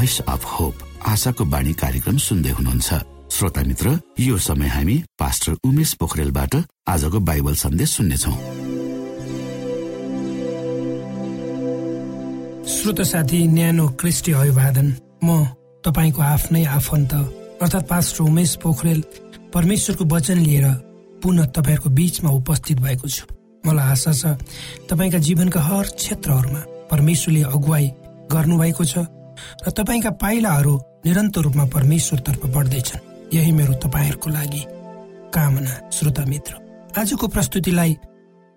Voice of hope आशाको बाणी कार्यक्रम सुन्दै हुनुहुन्छ। श्रोता मित्र यो समय हामी पास्टर उमेश पोखरेलबाट आजको बाइबल सन्देश सुन्नेछौ। श्रोत साथी न्यानो क्रिस्टी अभिवादन। म तपाईँको आफ्नै आफन्त अर्थात् पास्टर उमेश पोखरेल परमेश्वरको वचन लिएर पुनः तपाईँहरूको बीचमा उपस्थित भएको छु। मलाई आशा छ तपाईँका जीवनका हर क्षेत्रहरूमा परमेश्वरले अगुवाई गर्नुभएको छ। र तपाईँका पाइलाहरू निरन्तर रूपमा परमेश्वरतर्फ बढ्दैछन्। यही मेरो तपाईँहरूको लागि कामना श्रोता मित्र। आजको प्रस्तुतिलाई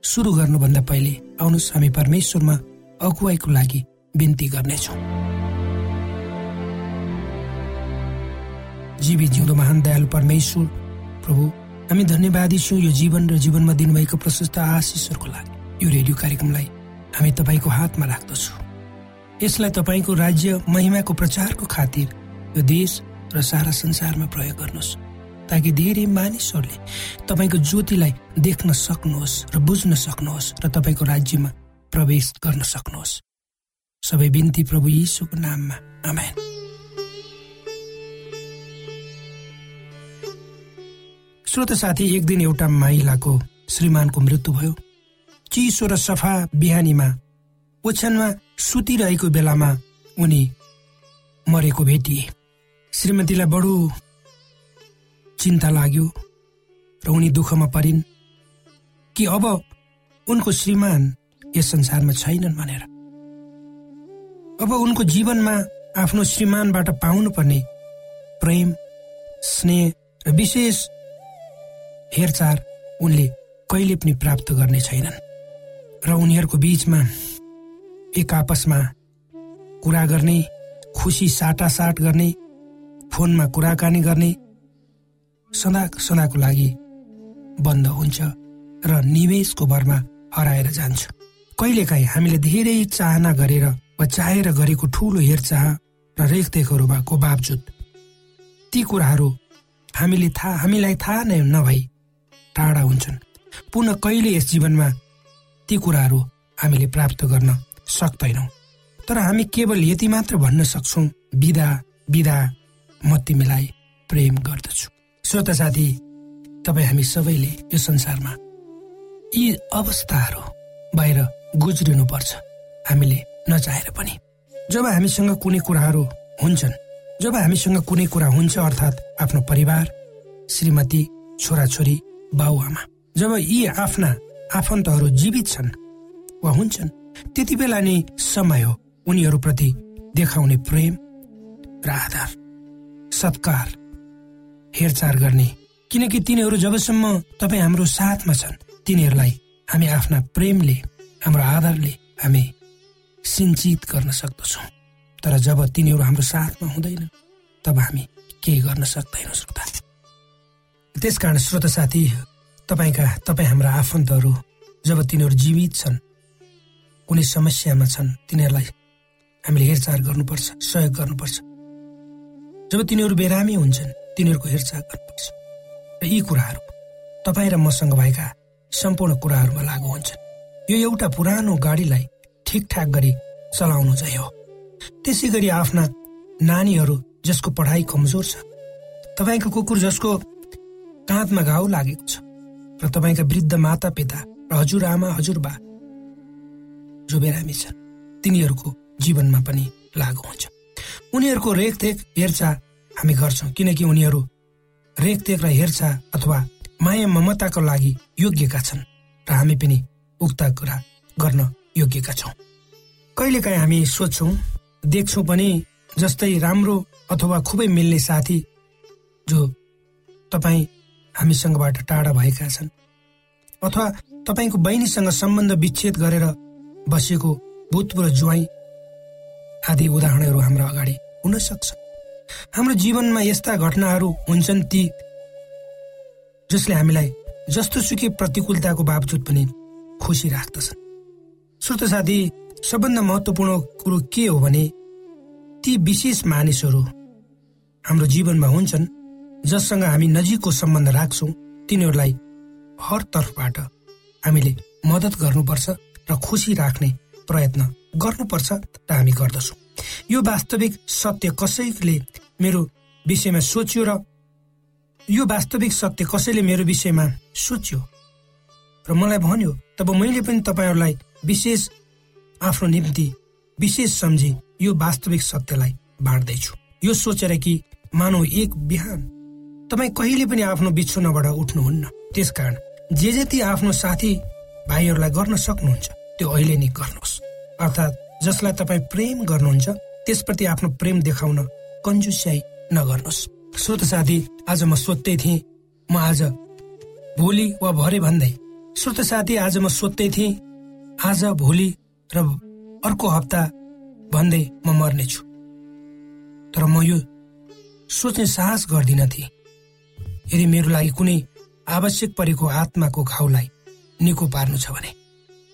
सुरु गर्नुभन्दा पहिले आउनुहोस् हामी परमेश्वरमा अगुवाईको लागि बिन्ती गर्नेछौँ। जीवी जिउँदो महान दयालु परमेश्वर प्रभु हामी धन्यवादी छौँ यो जीवन र जीवनमा दिनुभएको प्रशस्त आशिषहरूको लागि। यो रेडियो कार्यक्रमलाई हामी तपाईँको हातमा राख्दछौँ। यसलाई तपाईँको राज्य महिमाको प्रचारको खातिर यो देश र सारा संसारमा प्रयोग गर्नुहोस् ताकि धेरै मानिसहरूले तपाईँको ज्योतिलाई देख्न सक्नुहोस् र बुझ्न सक्नुहोस् र तपाईँको राज्यमा प्रवेश गर्न सक्नुहोस्। सबै बिन्ती प्रभु यीशुको नाममा आमेन। श्रोत साथी एक दिन एउटा महिलाको श्रीमानको मृत्यु भयो। चिसो र सफा बिहानीमा ओछ्यानमा सुतिरहेको बेलामा उनी मरेको भेटिए श्रीमतीलाई बडो चिन्ता लाग्यो र उनी दुःखमा परिन् कि अब उनको श्रीमान यस संसारमा छैनन् भनेर। अब उनको जीवनमा आफ्नो श्रीमानबाट पाउनुपर्ने प्रेम स्नेह र विशेष हेरचाह उनले कहिले पनि प्राप्त गर्ने छैनन्। र उनीहरूको बिचमा एक आपसमा कुरा गर्ने खुसी साटासाट गर्ने फोनमा कुराकानी गर्ने सदा सदाको लागि बन्द हुन्छ र निवेशको भरमा हराएर जान्छ। कहिलेकाहीँ हामीले धेरै चाहना गरेर वा चाहेर गरेको ठुलो हेरचाह र रेखदेखहरूको बावजुद। ती कुराहरू हामीले थाहा हामीलाई थाहा नै नभई टाढा हुन्छन्। पुनः कहिले यस जीवनमा ती कुराहरू हामीले प्राप्त गर्न सक्दैनौँ तर हामी केवल यति मात्र भन्न सक्छौँ विदा विदा म तिमीलाई प्रेम गर्दछु। श्रोत साथी तपाईँ हामी सबैले यो संसारमा यी अवस्थाहरू बाहिर गुज्रिनुपर्छ। हामीले नचाहेर पनि। जब हामीसँग कुनै कुराहरू हुन्छन् जब हामीसँग कुनै कुरा हुन्छ अर्थात् आफ्नो परिवार श्रीमती छोराछोरी बाबुआमा जब यी आफ्ना आफन्तहरू जीवित छन् वा हुन्छन् त्यति बेला नै समय हो उनीहरूप्रति देखाउने प्रेम र आधार सत्कार हेरचाह गर्ने। किनकि तिनीहरू जबसम्म तपाईँ हाम्रो साथमा छन् तिनीहरूलाई हामी आफ्ना प्रेमले हाम्रो आधारले हामी सिन्चित गर्न सक्दछौँ। तर जब तिनीहरू हाम्रो साथमा हुँदैन तब हामी केही गर्न सक्दैनौँ श्रोता। त्यसकारण श्रोत साथी तपाईँका तपाईँ हाम्रा आफन्तहरू जब तिनीहरू जीवित छन् कुनै समस्यामा छन् तिनीहरूलाई हामीले हेरचाह गर्नुपर्छ सहयोग गर्नुपर्छ। जब तिनीहरू बेरामी हुन्छन् तिनीहरूको हेरचाह गर्नुपर्छ। र यी कुराहरू तपाईँ र मसँग भएका सम्पूर्ण कुराहरूमा लागू हुन्छन्। यो एउटा पुरानो गाडीलाई ठिकठाक गरी चलाउनु चाहिँ हो। त्यसै गरी आफ्ना नानीहरू जसको पढाइ कमजोर छ तपाईँको कुकुर जसको काँधमा घाउ लागेको छ र तपाईँका वृद्ध माता पिता र हजुरआमा हजुरबा जो बिरामी छन् तिनीहरूको जीवनमा पनि लागु हुन्छ। उनीहरूको रेखदेख हेरचाह हामी गर्छौँ किनकि उनीहरू रेखदेख र हेरचाह अथवा माया ममताको लागि योग्यका छन् र हामी पनि उक्त कुरा गर्न योग्यका छौँ। कहिलेकाहीँ हामी सोध्छौँ देख्छौँ पनि जस्तै राम्रो अथवा खुबै मिल्ने साथी जो तपाईँ हामीसँगबाट टाढा भएका छन् अथवा तपाईँको बहिनीसँग सम्बन्ध विच्छेद गरेर बसेको भूतपूर्व ज्वाइँ आदि उदाहरणहरू हाम्रो अगाडि हुन सक्छ। हाम्रो जीवनमा यस्ता घटनाहरू हुन्छन् ती जसले हामीलाई जस्तो सुकै प्रतिकूलताको बावजुद पनि खुसी राख्दछन्। श्रोत साथी सबभन्दा महत्वपूर्ण कुरो के हो भने ती विशेष मानिसहरू हाम्रो जीवनमा हुन्छन् जससँग हामी नजिकको सम्बन्ध राख्छौँ तिनीहरूलाई हर तर्फबाट हामीले मद्दत गर्नुपर्छ। र खुसी राख्ने प्रयत्न गर्नुपर्छ र हामी गर्दछौँ। यो वास्तविक सत्य कसैले मेरो विषयमा सोच्यो र यो वास्तविक सत्य कसैले मेरो विषयमा सोच्यो? र मलाई भन्यो तब मैले पनि तपाईँहरूलाई विशेष आफ्नो निम्ति विशेष सम्झी यो वास्तविक सत्यलाई बाँड्दैछु। यो सोचेर कि मानव एक बिहान तपाईँ कहिले पनि आफ्नो बिछुनाबाट उठ्नुहुन्न। त्यसकारण जे जति आफ्नो साथी भाइहरूलाई गर्न सक्नुहुन्छ त्यो अहिले नै गर्नुहोस्। अर्थात् जसलाई तपाईँ प्रेम गर्नुहुन्छ त्यसप्रति आफ्नो प्रेम देखाउन कन्जुस्याई नगर्नुहोस्। श्रोत साथी आज म सोध्दै थिएँ म आज भोलि वा भरे भन्दै। श्रोत साथी आज म सोध्दै थिएँ आज भोलि र अर्को हप्ता भन्दै म मर्नेछु तर म यो सोच्ने साहस गर्दिन थिएँ। यदि मेरो लागि कुनै आवश्यक परेको आत्माको घाउलाई निको पार्नु छ भने।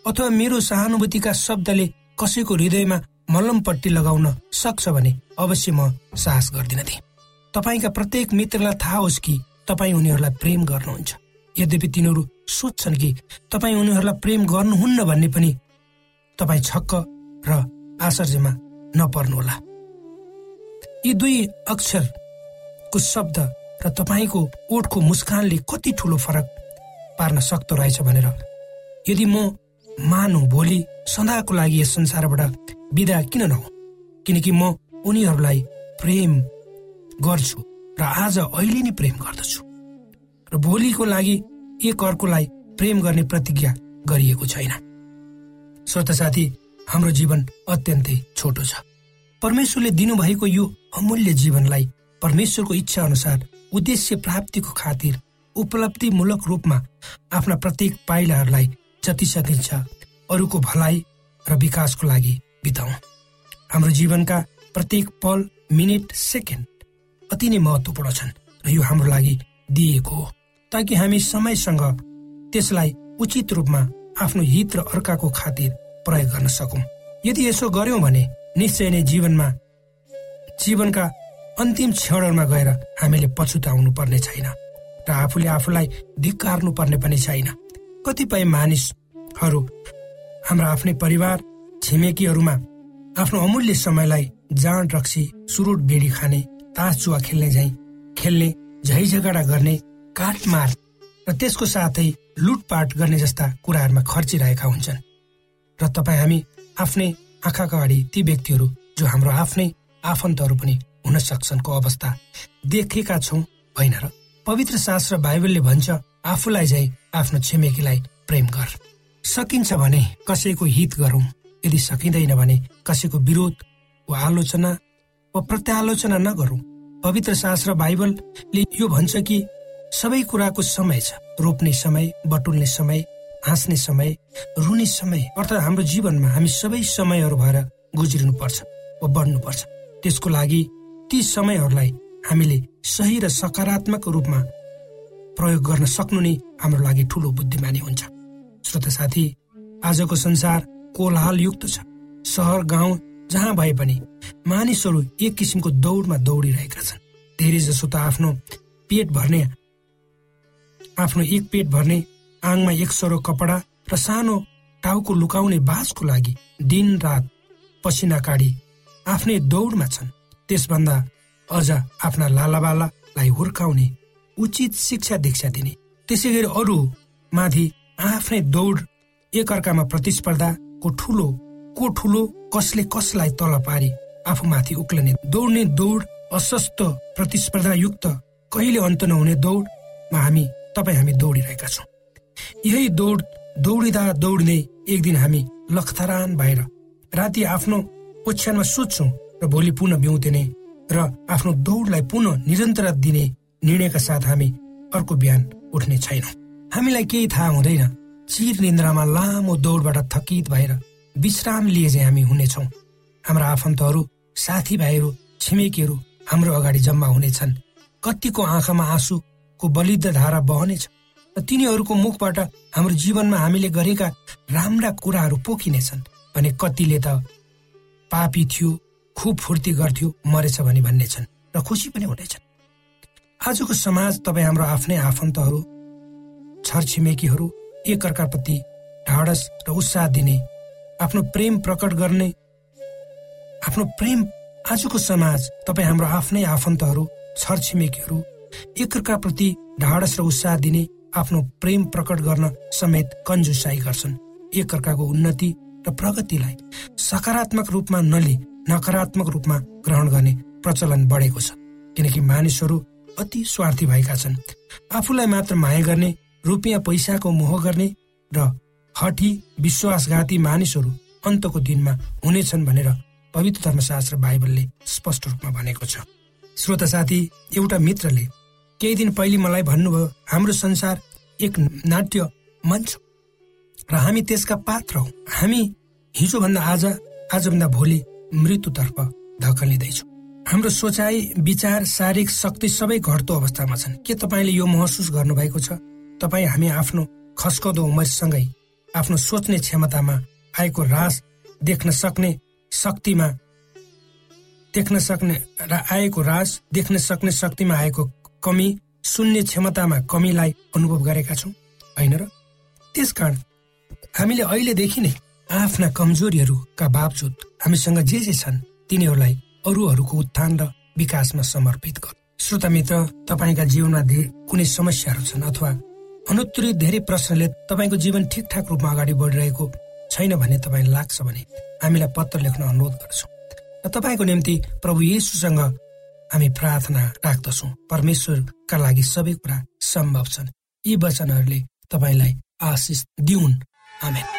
अथवा मेरो सहानुभूतिका शब्दले कसैको हृदयमा मलमपट्टि लगाउन सक्छ भने अवश्य म साहस गर्दिन थिएँ तपाईँका प्रत्येक मित्रलाई थाहा होस् कि तपाईँ उनीहरूलाई प्रेम गर्नुहुन्छ। यद्यपि तिनीहरू सोध्छन् कि तपाईँ उनीहरूलाई प्रेम गर्नुहुन्न भन्ने पनि तपाईँ छक्क र आश्चर्यमा नपर्नुहोला। यी दुई अक्षरको शब्द र तपाईँको ओठको मुस्कानले कति ठुलो फरक पार्न सक्दो रहेछ भनेर। यदि म मानु भोलि सदाको लागि यस संसारबाट विदा किन नहो? किनकि म उनीहरूलाई प्रेम गर्छु र आज अहिले नै प्रेम गर्दछु। र भोलिको लागि एक अर्कोलाई प्रेम गर्ने प्रतिज्ञा गरिएको छैन। श्रोता साथी हाम्रो जीवन अत्यन्तै छोटो छ। परमेश्वरले दिनुभएको यो अमूल्य जीवनलाई परमेश्वरको इच्छा अनुसार उद्देश्य प्राप्तिको खातिर उपलब्धिमूलक रूपमा आफ्ना प्रत्येक पाइलाहरूलाई जति सकिन्छ अरूको भलाइ र विकासको लागि बिताउँ। हाम्रो जीवनका प्रत्येक पल मिनट सेकेन्ड अति नै महत्वपूर्ण छन् र यो हाम्रो लागि दिएको हो। ताकि हामी समयसँग त्यसलाई उचित रूपमा आफ्नो हित र अर्काको खातिर प्रयोग गर्न सकौँ। यदि यसो गर्यौँ भने निश्चय नै जीवनमा जीवनका अन्तिम क्षणहरूमा गएर हामीले पछुताउनु पर्ने छैन। र आफूले आफूलाई धिक्कार्नु पर्ने पनि छैन। कतिपय मानिसहरू हाम्रो आफ्नै परिवार छिमेकीहरूमा आफ्नो अमूल्य समयलाई जाँड रक्सी सुरुट बेडी खाने तास जुवा खेल्ने झै खेल्ने झै झगडा गर्ने काटमार र त्यसको साथै लुटपाट गर्ने जस्ता कुराहरूमा खर्चिरहेका हुन्छन्। र तपाईँ हामी आफ्नै आँखाका अगाडि ती व्यक्तिहरू जो हाम्रो आफ्नै आफन्तहरू पनि हुन सक्छन्को अवस्था देखेका छौँ होइन र? पवित्र शास्त्र बाइबलले भन्छ आफूलाई झै आफ्नो छिमेकीलाई प्रेम गर। सकिन्छ भने कसैको हित गरौँ। यदि सकिँदैन भने कसैको विरोध वा आलोचना वा प्रत्यालोचना नगरौँ। पवित्र शास्त्र बाइबलले यो भन्छ कि सबै कुराको समय छ। रोप्ने समय बटुल्ने समय हाँस्ने समय रुने समय अर्थात् हाम्रो जीवनमा हामी सबै समयहरू भएर गुज्रिनु पर्छ वा बढ्नुपर्छ। त्यसको लागि ती समयहरूलाई हामीले सही र सकारात्मक रूपमा प्रयोग गर्न सक्नु नै हाम्रो लागि ठुलो बुद्धिमानी हुन्छ। श्रोत साथी आजको संसार कोलाहाल युक्त छ। सहर गाउँ जहाँ भए पनि मानिसहरू एक किसिमको दौडमा दौडिरहेका छन्। धेरै जसो त आफ्नो पेट भर्ने आफ्नो एक पेट भर्ने आङमा एक सरो कपडा र सानो टाउको लुकाउने बाँसको लागि दिन रात पसिना काडी आफ्नै दौडमा छन्। त्यसभन्दा अझ आफ्ना लालाबालालाई हुर्काउने उचित शिक्षा दीक्षा दिने। त्यसै गरी अरू माथि आफ्नै दौड एकअर्कामा प्रतिस्पर्धाको ठुलो को ठुलो कसले कसलाई तल पारी आफूमाथि उक्लने दौड्ने दौड अस्वस्थ प्रतिस्पर्धायुक्त कहिले अन्त नहुने दौडमा हामी तपाईँ हामी दौडिरहेका छौँ। यही दौड दौडिँदा दौडिँदै एक दिन हामी लखथरान भएर राति आफ्नो ओछ्यानमा सुत्छौँ र भोलि पुनः बिउतिने र आफ्नो दौडलाई पुनः निरन्तर दिने निर्णयका साथ हामी अर्को बिहान उठ्ने छैनौँ। हामीलाई केही थाहा हुँदैन। चिर निन्द्रामा लामो दौडबाट थकित भएर विश्राम लिए चाहिँ हामी हुनेछौँ। हाम्रा आफन्तहरू साथीभाइहरू छिमेकीहरू हाम्रो अगाडि जम्मा हुनेछन्। कतिको आँखामा आँसुको बलिद्ध धारा बहनेछ र तिनीहरूको मुखबाट हाम्रो जीवनमा हामीले गरेका राम्रा कुराहरू पोखिनेछन् भने कतिले त पापी थियो खुब फुर्ती गर्थ्यो मरेछ भने भन्ने छन् र खुसी पनि हुनेछन्। आजको समाज तपाईँ हाम्रो आफ्नै आफन्तहरू छरछिमेकीहरू एकअर्काप्रति ढाडस र उत्साह दिने आफ्नो प्रेम प्रकट गर्ने आफ्नो प्रेम आजको समाज तपाईँ हाम्रो आफ्नै आफन्तहरू छरछिमेकीहरू एकअर्काप्रति ढाडस र उत्साह दिने आफ्नो प्रेम प्रकट गर्न समेत कन्जुसाई गर्छन्। एकअर्काको उन्नति र प्रगतिलाई सकारात्मक रूपमा नलि नकारात्मक रूपमा ग्रहण गर्ने प्रचलन बढेको छ। किनकि मानिसहरू अति स्वार्थी भएका छन्। आफूलाई मात्र माया गर्ने रुपियाँ पैसाको मोह गर्ने र हठी विश्वासघाती मानिसहरू अन्तको दिनमा हुनेछन् भनेर पवित्र धर्मशास्त्र बाइबलले स्पष्ट रूपमा भनेको छ। श्रोता साथी एउटा मित्रले केही दिन पहिले मलाई भन्नुभयो हाम्रो संसार एक नाट्य मञ्च र हामी त्यसका पात्र हौ। हामी हिजोभन्दा आज आजभन्दा भोलि मृत्युतर्फ धकलिँदैछौँ हाम्रो सोचाइ विचार शारीरिक शक्ति सबै घट्दो अवस्थामा छन्। के तपाईँले यो महसुस गर्नुभएको छ? तपाईँ हामी आफ्नो खस्कदो उमेरसँगै आफ्नो सोच्ने क्षमतामा आएको रास देख्न सक्ने शक्तिमा देख्न सक्ने र आएको राज देख्न सक्ने शक्तिमा आएको कमी सुन्ने क्षमतामा कमीलाई अनुभव गरेका छौँ। होइन र? त्यसकारण हामीले अहिलेदेखि नै आफ्ना कमजोरीहरूका बावजुद हामीसँग जे जे छन् तिनीहरूलाई अरूहरूको उत्थान र विकासमा समर्पित गर। श्रोता मित्र तपाईँका जीवनमा कुनै समस्याहरू छन् अथवा अनुत्तरित धेरै प्रश्नले तपाईँको जीवन ठिकठाक रूपमा अगाडि बढिरहेको छैन भन्ने तपाईँलाई लाग्छ भने हामीलाई पत्र लेख्न अनुरोध गर्छौँ। र तपाईँको निम्ति प्रभु येसुसँग हामी प्रार्थना राख्दछौँ। परमेश्वरका लागि सबै कुरा सम्भव छन्। यी वचनहरूले तपाईँलाई आशिष दिउन्। आमेन।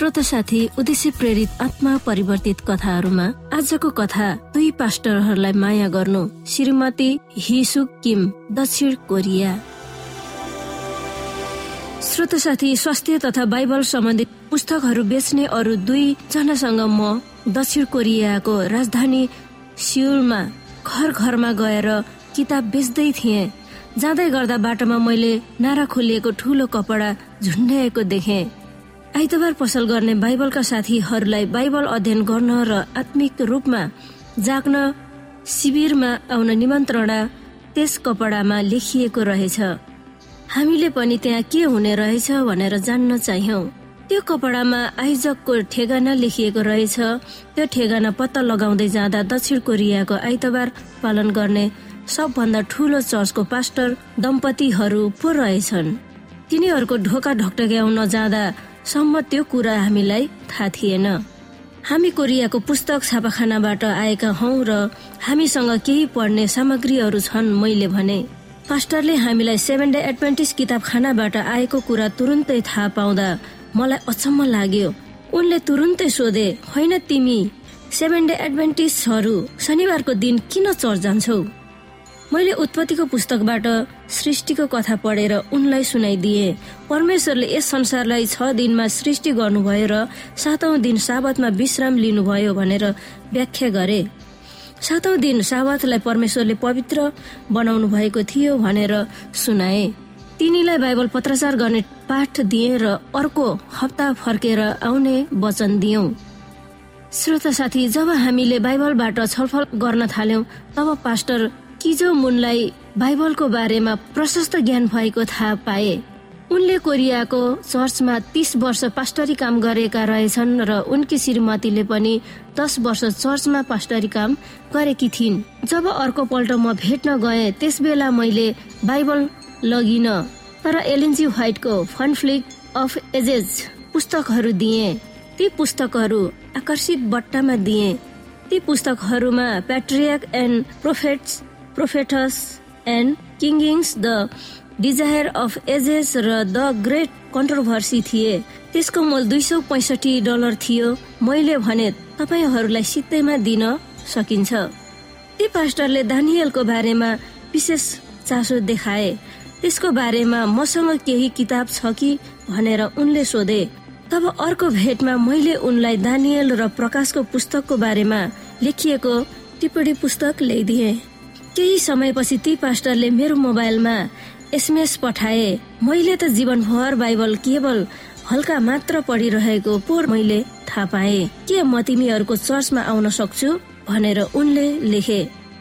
श्रोत साथी उद्देश्य प्रेरित आत्मा परिवर्तित कथाहरूमा आजको कथा दुई पास्टरहरूलाई माया गर्नु। श्रीमती हिसु किम दक्षिण कोरिया। श्रोत साथी स्वास्थ्य तथा बाइबल सम्बन्धित पुस्तकहरू बेच्ने अरू दुई जनासँग म दक्षिण कोरियाको राजधानी सिउलमा घर घरमा गएर किताब बेच्दै थिएँ। जाँदै गर्दा बाटोमा मैले नारा खोलिएको ठुलो कपडा झुन्ड्याएको देखे। आइतबार पसल गर्ने बाइबलका साथीहरूलाई बाइबल अध्ययन गर्न र आत्मिक रूपमा जाग्न शिविरमा आउन निमन्त्रणा त्यस कपडामा लेखिएको रहेछ। हामीले पनि त्यहाँ के हुने रहेछ भनेर जान्न चाहियौँ। त्यो कपडामा आयोजकको ठेगाना लेखिएको रहेछ। त्यो ठेगाना पत्ता लगाउँदै जाँदा दक्षिण कोरियाको आइतबार पालन गर्ने सबभन्दा ठुलो चर्चको पास्टर दम्पतिहरू पो रहेछन्। तिनीहरूको ढोका ढकटक्याउन जाँदा सम्म त्यो कुरा हामीलाई थाहा थिएन। हामी कोरियाको पुस्तक छापाखानाबाट आएका हौ र हामीसँग केही पढ्ने सामग्रीहरू छन् मैले भने। पास्टरले हामीलाई सेभेन डे एडभेन्टिस किताबखानाबाट आएको कुरा तुरुन्तै थाहा पाउँदा मलाई अचम्म लाग्यो। उनले तुरुन्तै सोधे होइन तिमी सेभेन डे एडभेन्टिसहरू शनिबारको दिन किन चर्च जान्छौ मैले उत्पत्तिको पुस्तकबाट सृष्टिको कथा पढेर उनलाई सुनाइदिए। परमेश्वरले यस संसारलाई छ दिनमा सृष्टि गर्नुभयो र सातौं दिन साबतमा विश्राम लिनुभयो भनेर व्याख्या गरे। सातौं दिन साबतलाई परमेश्वरले पवित्र बनाउनु भएको थियो भनेर सुनाए। तिनीलाई बाइबल पत्रचार गर्ने पाठ दिए र अर्को हप्ता फर्केर आउने वचन दियौ। श्रोता साथी जब हामीले बाइबलबाट छलफल गर्न थाल्यौं तब पास्टर किजो मुनलाई बाइबलको बारेमा प्रशस्त ज्ञान भएको थाहा पाए। उनले कोरियाको चर्चमा तीस वर्ष पास्टरी काम गरेका रहेछन् र उनकी श्रीमतीले पनि दस वर्ष चर्चमा पास्टरी काम गरेकी थिइन्। जब अर्को पल्ट म भेट्न गए त्यस बेला मैले बाइबल लगिन तर एलएनजी व्हाइटको फनफ्लिक अफ एजेज पुस्तकहरू दिए। ती पुस्तकहरू आकर्षित बट्टामा दिए। ती पुस्तकहरूमा patriarchs and prophets prophets and kings the desire of ages र द ग्रेट कन्ट्रोभर्सी थिए। त्यसको मूल दुई सौ पैसठी डलर थियो। मैले भने तपाईँहरूलाई सित्तैमा दिन सकिन्छ। ती पास्टरले दानियलको बारेमा विशेष चासो देखाए। त्यसको बारेमा मसँग केही किताब छ कि भनेर उनले सोधे। तब अर्को भेटमा मैले उनलाई दानियल र प्रकाशको पुस्तकको बारेमा लेखिएको टिप्पणी पुस्तक ल्याइदिए। केही समयपछि ती पास्टरले मेरो मोबाइलमा एसएमएस पठाए। मैले त जीवनभर बाइबल केवल हल्का मात्र पढिरहेको पोर मैले थाहा पाए। के म तिमीहरूको चर्चमा आउन सक्छु भनेर उनले लेखे।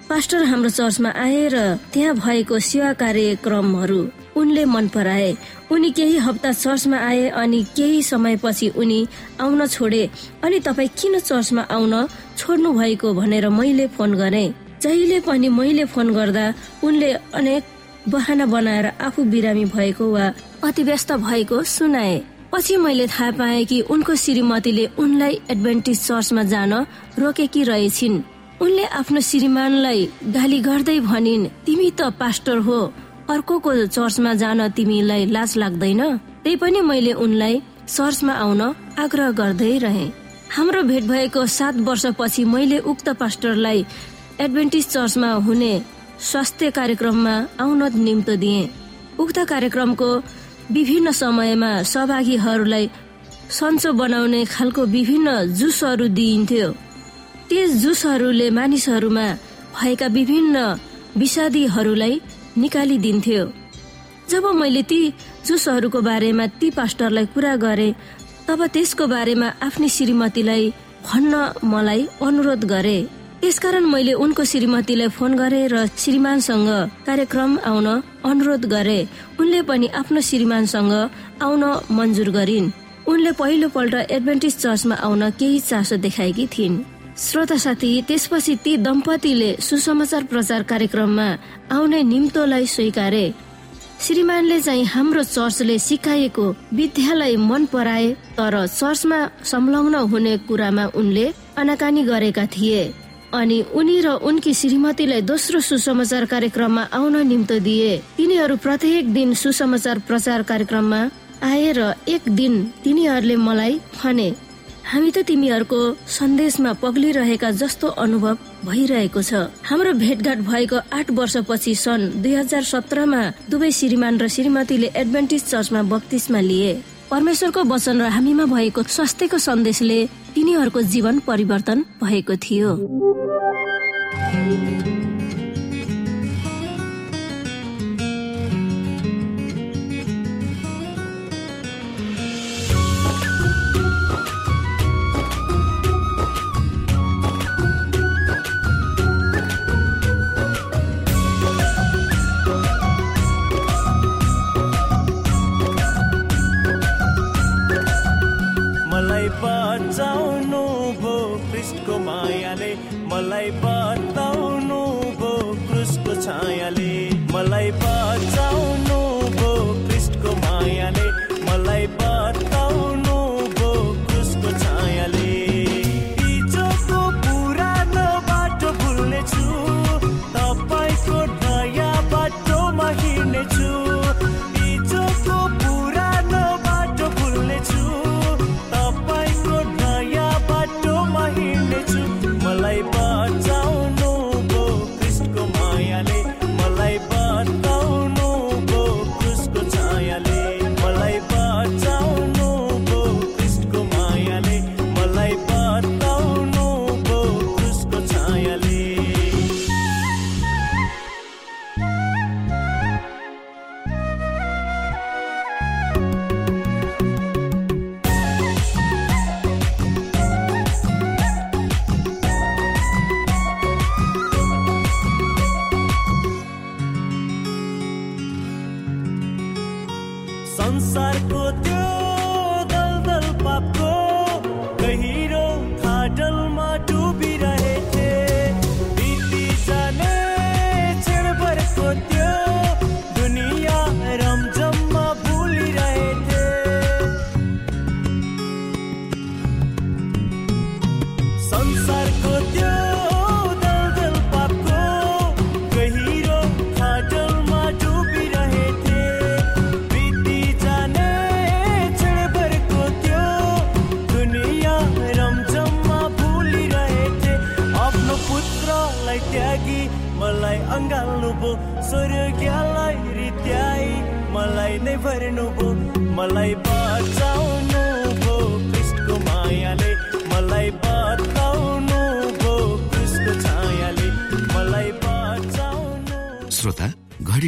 पास्टर हाम्रो चर्चमा आए र त्यहाँ भएको सेवा कार्यक्रमहरू उनले मन पराए। उनी केही हप्ता चर्चमा आए अनि केही समयपछि उनी आउन छोडे। अनि तपाईँ किन चर्चमा आउन छोड्नु भएको भनेर मैले फोन गरे। जहिले पनि मैले फोन गर्दा उनले अनेक बहाना बनाएर आफू बिरामी भएको वा अति व्यस्त भएको सुनाए। पछि मैले थाहा पाएँ कि उनको श्रीमतीले उनलाई एडभेन्टिज चर्चमा जान रोकेकी रहेछिन्। उनले आफ्नो श्रीमानलाई गाली गर्दै भनिन् तिमी त पास्टर हो अर्को चर्चमा जान तिमीलाई लाज लाग्दैन। त्यही पनि मैले उनलाई चर्चमा आउन आग्रह गर्दै रहे। हाम्रो भेट भएको सात वर्षपछि मैले उक्त पास्टरलाई एडभेन्टिज चर्चमा हुने स्वास्थ्य कार्यक्रममा आउन निम्तो दिए। उक्त कार्यक्रमको विभिन्न समयमा सहभागीहरूलाई सन्चो बनाउने खालको विभिन्न जुसहरू दिइन्थ्यो। त्यस जुसहरूले मानिसहरूमा भएका विभिन्न विषादीहरूलाई निकालिदिन्थ्यो। जब मैले ती जुसहरूको बारेमा ती पास्टरलाई कुरा गरे तब त्यसको बारेमा आफ्नै श्रीमतीलाई भन्न मलाई अनुरोध गरे। त्यसकारण मैले उनको श्रीमतीलाई फोन गरे र श्रीमानसँग कार्यक्रम आउन अनुरोध गरे। उनले पनि आफ्नो श्रीमानसँग आउन मन्जुर गरिन्। उनले पहिलो पल्ट एडभेन्टिज चर्चमा आउन केही चासो देखाएकी थिइन्। श्रोता साथी त्यसपछि ती दम्पतिले सुसमाचार प्रचार कार्यक्रममा आउने निम्तोलाई स्वीकारे। श्रीमानले चाहिँ हाम्रो चर्चले सिकाएको विद्यालाई मन पराए तर चर्चमा संलग्न हुने कुरामा उनले अनाकानी गरेका थिए। अनि उनी र उनकी श्रीमतीलाई दोस्रो सुसमाचार कार्यक्रममा आउन निम्तो दिए। तिनीहरू प्रत्येक दिन सुसमाचार प्रचार कार्यक्रममा आए र एक दिन तिनीहरूले मलाई भने हामी त तिमीहरूको सन्देशमा पग्लिरहेका जस्तो अनुभव भइरहेको छ। हाम्रो भेटघाट भएको आठ वर्षपछि सन् दुई हजार सत्रमा दुवै श्रीमान र श्रीमतीले एडभेन्टिज चर्चमा बत्तिसमा लिए। परमेश्वरको वचन र हामीमा भएको स्वास्थ्यको सन्देशले तिनीहरूको जीवन परिवर्तन भएको थियो। मलाई बताउनु भो क्रुसको छाया।